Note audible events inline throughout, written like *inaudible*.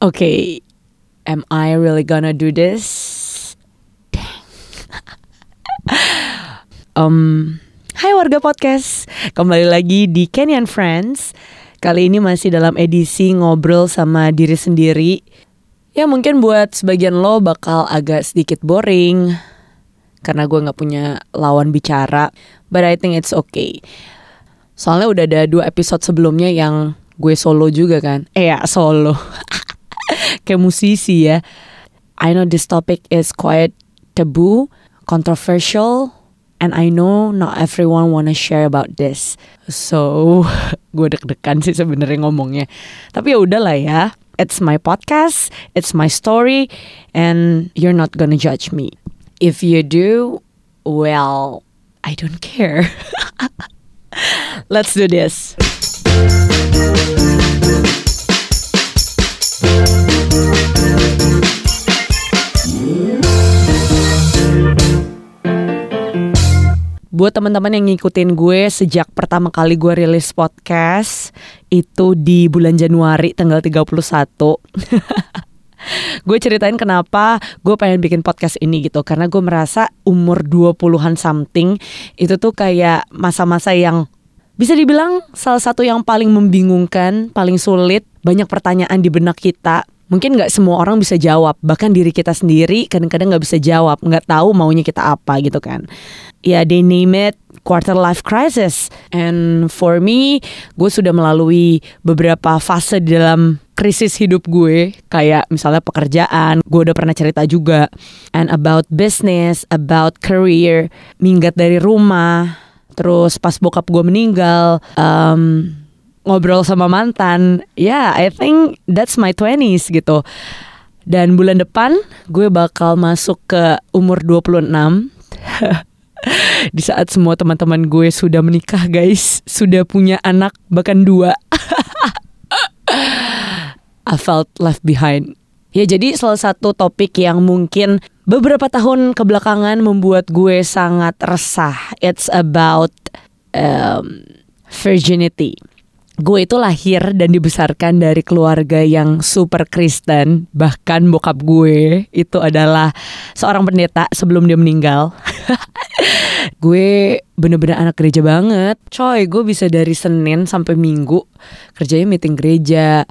Okay, am I really gonna do this? Dang. *laughs* um, hai warga podcast, kembali lagi di Kenny and Friends. Kali ini masih dalam edisi ngobrol sama diri sendiri. Ya mungkin buat sebagian lo bakal agak sedikit boring karena gue nggak punya lawan bicara. But I think it's okay. Soalnya udah ada dua episode sebelumnya yang gue solo juga kan. Eh ya solo. *laughs* *laughs* kayak musisi ya. I know this topic is quite taboo, controversial, and I know not everyone wanna share about this. So, *laughs* gue deg-degan sih sebenarnya ngomongnya. Tapi ya udahlah ya. It's my podcast, it's my story, and you're not gonna judge me. If you do, well, I don't care. *laughs* Let's do this. Buat teman-teman yang ngikutin gue sejak pertama kali gue rilis podcast itu di bulan Januari tanggal 31. *laughs* gue ceritain kenapa gue pengen bikin podcast ini gitu karena gue merasa umur 20-an something itu tuh kayak masa-masa yang bisa dibilang salah satu yang paling membingungkan, paling sulit, banyak pertanyaan di benak kita mungkin nggak semua orang bisa jawab. Bahkan diri kita sendiri kadang-kadang nggak bisa jawab nggak tahu maunya kita apa gitu kan. Ya they name it quarter life crisis. And for me gue sudah melalui beberapa fase di dalam krisis hidup gue. Kayak misalnya pekerjaan gue udah pernah cerita juga. And about business about career. Minggat dari rumah terus pas bokap gue meninggal um, ngobrol sama mantan, ya yeah, I think that's my twenties gitu. Dan bulan depan gue bakal masuk ke umur 26. *laughs* Di saat semua teman-teman gue sudah menikah guys, sudah punya anak bahkan dua. *laughs* I felt left behind. Ya jadi salah satu topik yang mungkin beberapa tahun kebelakangan membuat gue sangat resah. It's about um, virginity gue itu lahir dan dibesarkan dari keluarga yang super Kristen. Bahkan bokap gue itu adalah seorang pendeta sebelum dia meninggal. *laughs* Gue bener-bener anak gereja banget. Coy gue bisa dari Senin sampai Minggu kerjanya meeting gereja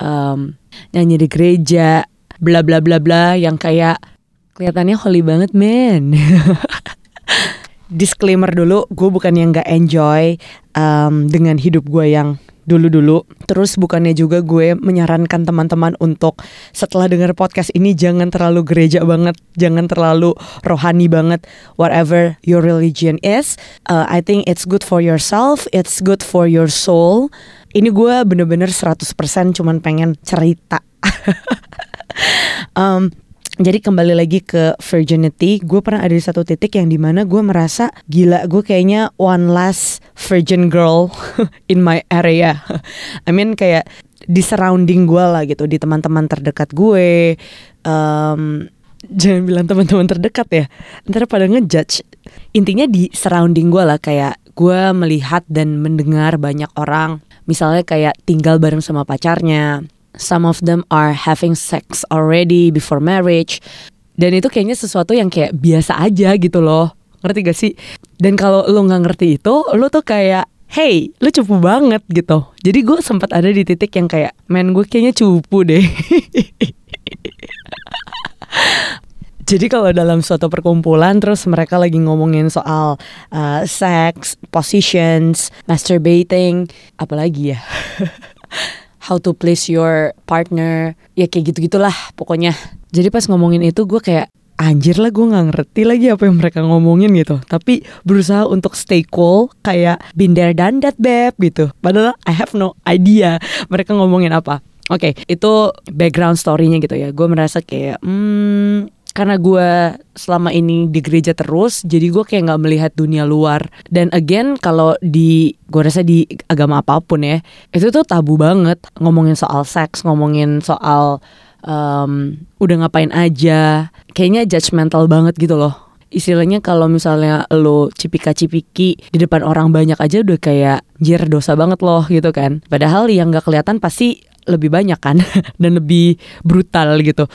um, nyanyi di gereja bla bla bla bla yang kayak kelihatannya holy banget men. *laughs* Disclaimer dulu, gue bukan yang gak enjoy um, dengan hidup gue yang dulu-dulu. Terus bukannya juga gue menyarankan teman-teman untuk setelah dengar podcast ini jangan terlalu gereja banget, jangan terlalu rohani banget. Whatever your religion is, uh, I think it's good for yourself, it's good for your soul. Ini gue bener-bener 100% cuman pengen cerita. *laughs* um, jadi kembali lagi ke virginity, gue pernah ada di satu titik yang di mana gue merasa gila gue kayaknya one last virgin girl *laughs* in my area. *laughs* I mean kayak di surrounding gue lah gitu, di teman-teman terdekat gue. Um, jangan bilang teman-teman terdekat ya, ntar pada ngejudge. Intinya di surrounding gue lah kayak gue melihat dan mendengar banyak orang, misalnya kayak tinggal bareng sama pacarnya, some of them are having sex already before marriage. Dan itu kayaknya sesuatu yang kayak biasa aja gitu loh. Ngerti gak sih? Dan kalau lo nggak ngerti itu lo tuh kayak hey lo cupu banget gitu. Jadi gue sempat ada di titik yang kayak men gue kayaknya cupu deh. *laughs* Jadi kalau dalam suatu perkumpulan terus mereka lagi ngomongin soal uh, sex, positions, masturbating, apalagi ya. *laughs* how to please your partner ya kayak gitu gitulah pokoknya. Jadi pas ngomongin itu gue kayak anjir lah gue nggak ngerti lagi apa yang mereka ngomongin gitu. Tapi berusaha untuk stay cool kayak binder dan that beb gitu. Padahal I have no idea mereka ngomongin apa. Oke, okay, itu background story-nya gitu ya. Gue merasa kayak, hmm, karena gue selama ini di gereja terus jadi gue kayak nggak melihat dunia luar. Dan again kalau di gue rasa di agama apa pun ya itu tuh tabu banget. Ngomongin soal seks ngomongin soal um, udah ngapain aja kayaknya judgmental banget gitu loh. Istilahnya kalau misalnya lo cipika-cipiki di depan orang banyak aja udah kayak jir dosa banget loh gitu kan. Padahal yang nggak kelihatan pasti lebih banyak kan *laughs* dan lebih brutal gitu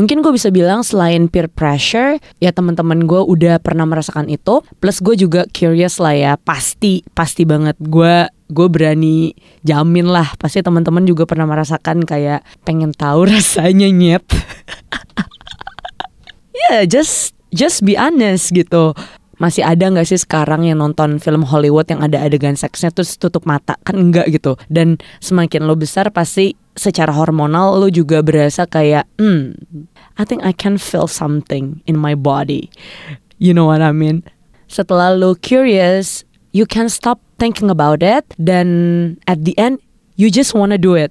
mungkin gue bisa bilang selain peer pressure ya teman-teman gue udah pernah merasakan itu. Plus gue juga curious lah ya pasti pasti banget gue gue berani jamin lah. Pasti teman-teman juga pernah merasakan kayak pengen tahu *laughs* rasanya nyet. *laughs* Ya yeah, just just be honest gitu. Masih ada nggak sih sekarang yang nonton film Hollywood yang ada adegan seksnya terus tutup mata? Kan enggak gitu. Dan semakin lo besar pasti secara hormonal lo juga berasa kayak hmm I think I can feel something in my body. You know what I mean? Setelah lo curious you can stop thinking about it. Dan at the end you just wanna do it.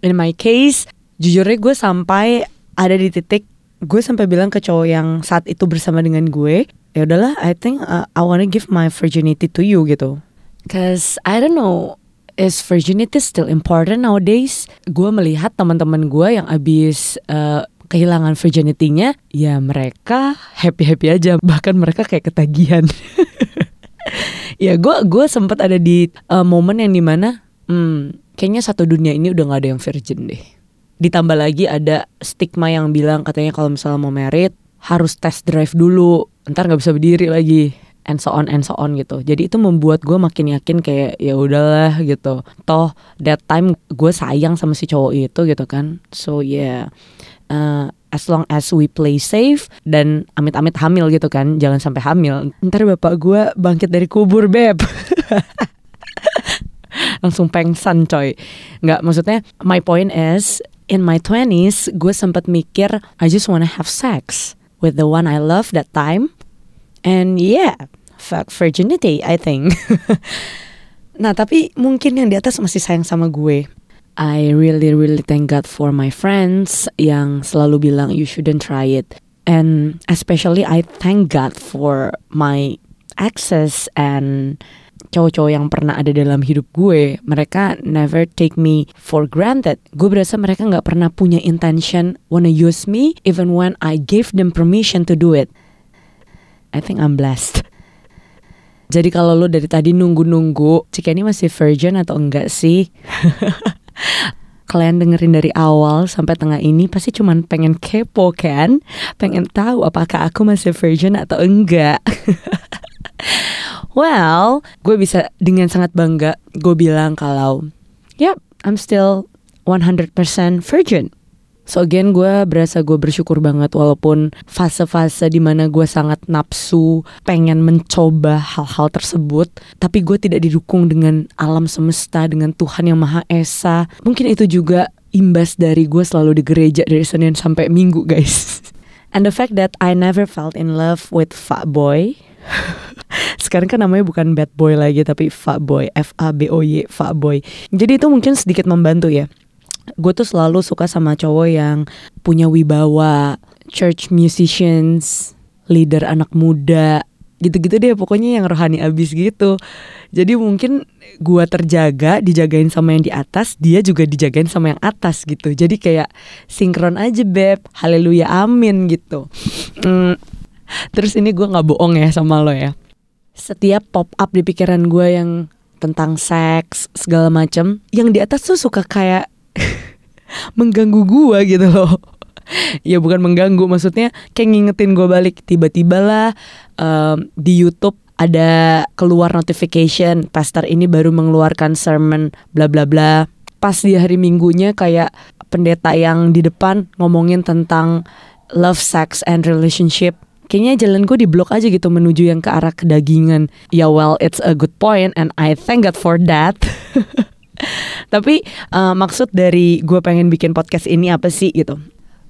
In my case jujurnya gue sampai ada di titik gue sampai bilang ke cowok yang saat itu bersama dengan gue ya udahlah I think uh, I wanna give my virginity to you gitu. Cause I don't know is virginity still important nowadays? Gue melihat teman-teman gue yang abis uh, kehilangan virginity-nya ya mereka happy happy aja. Bahkan mereka kayak ketagihan. *laughs* Ya gue gue sempat ada di uh, momen yang di mana hmm, kayaknya satu dunia ini udah gak ada yang virgin deh. Ditambah lagi ada stigma yang bilang katanya kalau misalnya mau merit harus test drive dulu. Ntar nggak bisa berdiri lagi and so on and so on gitu. Jadi itu membuat gue makin yakin kayak ya udahlah gitu. Toh that time gue sayang sama si cowok itu gitu kan. So yeah. Uh, as long as we play safe dan amit-amit hamil gitu kan jangan sampai hamil ntar bapak gue bangkit dari kubur beb. *laughs* Langsung pengsan coy. Nggak maksudnya my point is in my 20s gue sempat mikir I just wanna have sex with the one I love that time. And yeah, fuck virginity, I think. *laughs* nah, tapi mungkin yang di atas masih sayang sama gue. I really really thank God for my friends yang selalu bilang you shouldn't try it. And especially I thank God for my exes and cowok-cowok yang pernah ada dalam hidup gue, mereka never take me for granted. Gue berasa mereka nggak pernah punya intention wanna use me even when I gave them permission to do it. I think I'm blessed. Jadi kalau lo dari tadi nunggu-nunggu, Cika ini masih virgin atau enggak sih? *laughs* Kalian dengerin dari awal sampai tengah ini pasti cuman pengen kepo kan? Pengen tahu apakah aku masih virgin atau enggak? *laughs* Well, gue bisa dengan sangat bangga gue bilang kalau, yep, I'm still 100% virgin. So again gue berasa gue bersyukur banget walaupun fase-fase di mana gue sangat nafsu pengen mencoba hal-hal tersebut tapi gue tidak didukung dengan alam semesta dengan Tuhan yang Maha Esa. Mungkin itu juga imbas dari gue selalu di gereja dari Senin sampai Minggu guys. *laughs* And the fact that I never felt in love with fuck boy. *laughs* Sekarang kan namanya bukan bad boy lagi tapi fuck boy F A B O Y fuck boy. Jadi itu mungkin sedikit membantu ya gue tuh selalu suka sama cowok yang punya wibawa church musicians leader anak muda gitu-gitu deh pokoknya yang rohani abis gitu. Jadi mungkin gue terjaga dijagain sama yang di atas dia juga dijagain sama yang atas gitu. Jadi kayak sinkron aja beb. Haleluya amin gitu. Hmm, Terus ini gue nggak bohong ya sama lo ya. Setiap pop up di pikiran gue yang tentang seks segala macem, yang di atas tuh suka kayak *laughs* mengganggu gue gitu loh. ya bukan mengganggu, maksudnya kayak ngingetin gue balik. Tiba-tiba lah um, di YouTube ada keluar notification pastor ini baru mengeluarkan sermon bla bla bla. Pas di hari minggunya kayak pendeta yang di depan ngomongin tentang love, sex, and relationship kayaknya jalan gue di blok aja gitu menuju yang ke arah kedagingan. Ya well, it's a good point and I thank God for that. *laughs* *laughs* Tapi uh, maksud dari gue pengen bikin podcast ini apa sih gitu?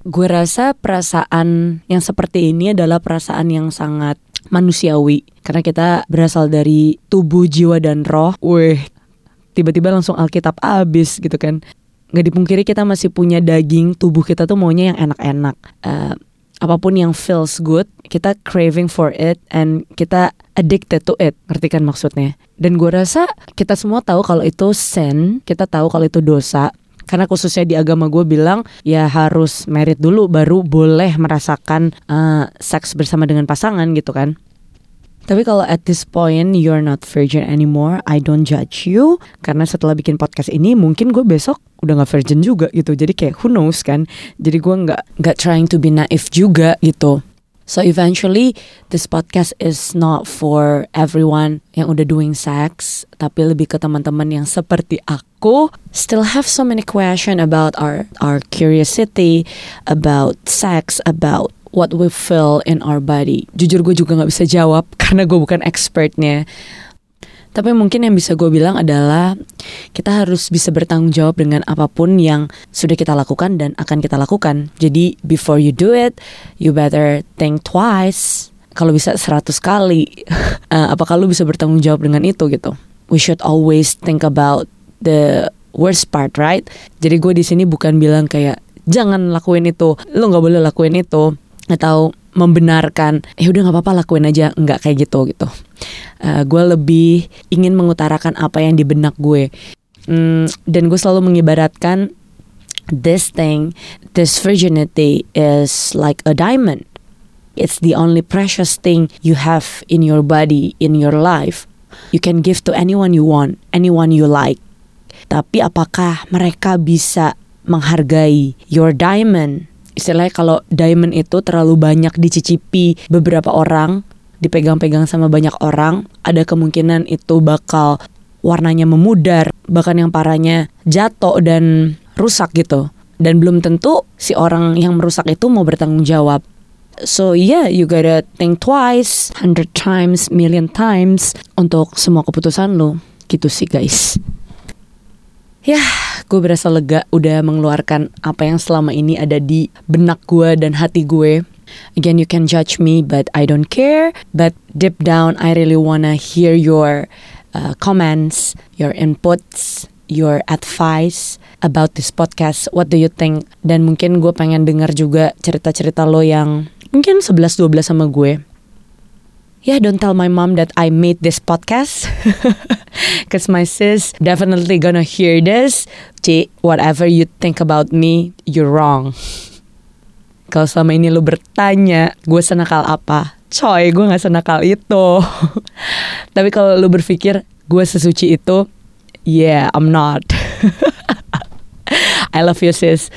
Gue rasa perasaan yang seperti ini adalah perasaan yang sangat manusiawi karena kita berasal dari tubuh, jiwa dan roh. Wih, tiba-tiba langsung Alkitab abis gitu kan. Gak dipungkiri kita masih punya daging, tubuh kita tuh maunya yang enak-enak. Uh, apa pun yang feels good, kita craving for it and kita addicted to it. Ngerti kan maksudnya? Dan gue rasa kita semua tahu kalau itu sin, kita tahu kalau itu dosa. Karena khususnya di agama gue bilang ya harus merit dulu baru boleh merasakan uh, seks bersama dengan pasangan gitu kan. Tapi kalau at this point you're not virgin anymore, I don't judge you. Karena setelah bikin podcast ini mungkin gue besok udah nggak virgin juga gitu jadi kayak who knows kan jadi gue nggak nggak trying to be naive juga gitu So eventually this podcast is not for everyone yang udah doing sex, tapi lebih ke teman-teman yang seperti aku still have so many question about our our curiosity about sex, about what we feel in our body. Jujur gue juga nggak bisa jawab *laughs* karena gue bukan expertnya. Tapi mungkin yang bisa gue bilang adalah kita harus bisa bertanggung jawab dengan apa pun yang sudah kita lakukan dan akan kita lakukan. Jadi before you do it, you better think twice. Kalau bisa 100 kali, uh, *laughs* apakah lu bisa bertanggung jawab dengan itu gitu? We should always think about the worst part, right? Jadi gue di sini bukan bilang kayak jangan lakuin itu, lu nggak boleh lakuin itu, atau membenarkan eh udah nggak apa-apa lakuin aja nggak kayak gitu gitu. Uh, gue lebih ingin mengutarakan apa yang di benak gue. Mm, dan gue selalu mengibaratkan this thing this virginity is like a diamond. It's the only precious thing you have in your body in your life. You can give to anyone you want anyone you like. Tapi apakah mereka bisa menghargai your diamond istilahnya kalau diamond itu terlalu banyak dicicipi beberapa orang, dipegang-pegang sama banyak orang, ada kemungkinan itu bakal warnanya memudar, bahkan yang parahnya jatuh dan rusak gitu. Dan belum tentu si orang yang merusak itu mau bertanggung jawab. So yeah, you gotta think twice, hundred times, million times untuk semua keputusan lo. Gitu sih guys. Ya, gue berasa lega udah mengeluarkan apa yang selama ini ada di benak gue dan hati gue. Again, you can judge me, but I don't care. But deep down, I really wanna hear your uh, comments, your inputs, your advice about this podcast. What do you think? Dan mungkin gue pengen dengar juga cerita-cerita lo yang mungkin 11-12 sama gue yeah, don't tell my mom that I made this podcast. *laughs* Because my sis definitely gonna hear this. C, whatever you think about me, you're wrong. *laughs* Kalau selama ini lu bertanya, gue senakal apa? Coy, gue gak senakal itu. *laughs* Tapi kalau lu berpikir, gue sesuci itu, yeah, I'm not. I love you, sis.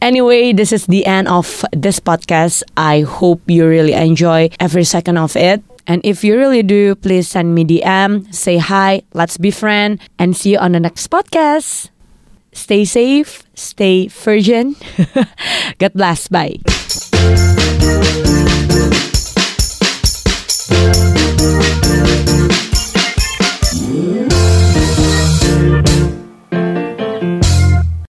Anyway, this is the end of this podcast. I hope you really enjoy every second of it. And if you really do, please send me DM, say hi, let's be friends. and see you on the next podcast. Stay safe, stay virgin. *laughs* God bless. Bye.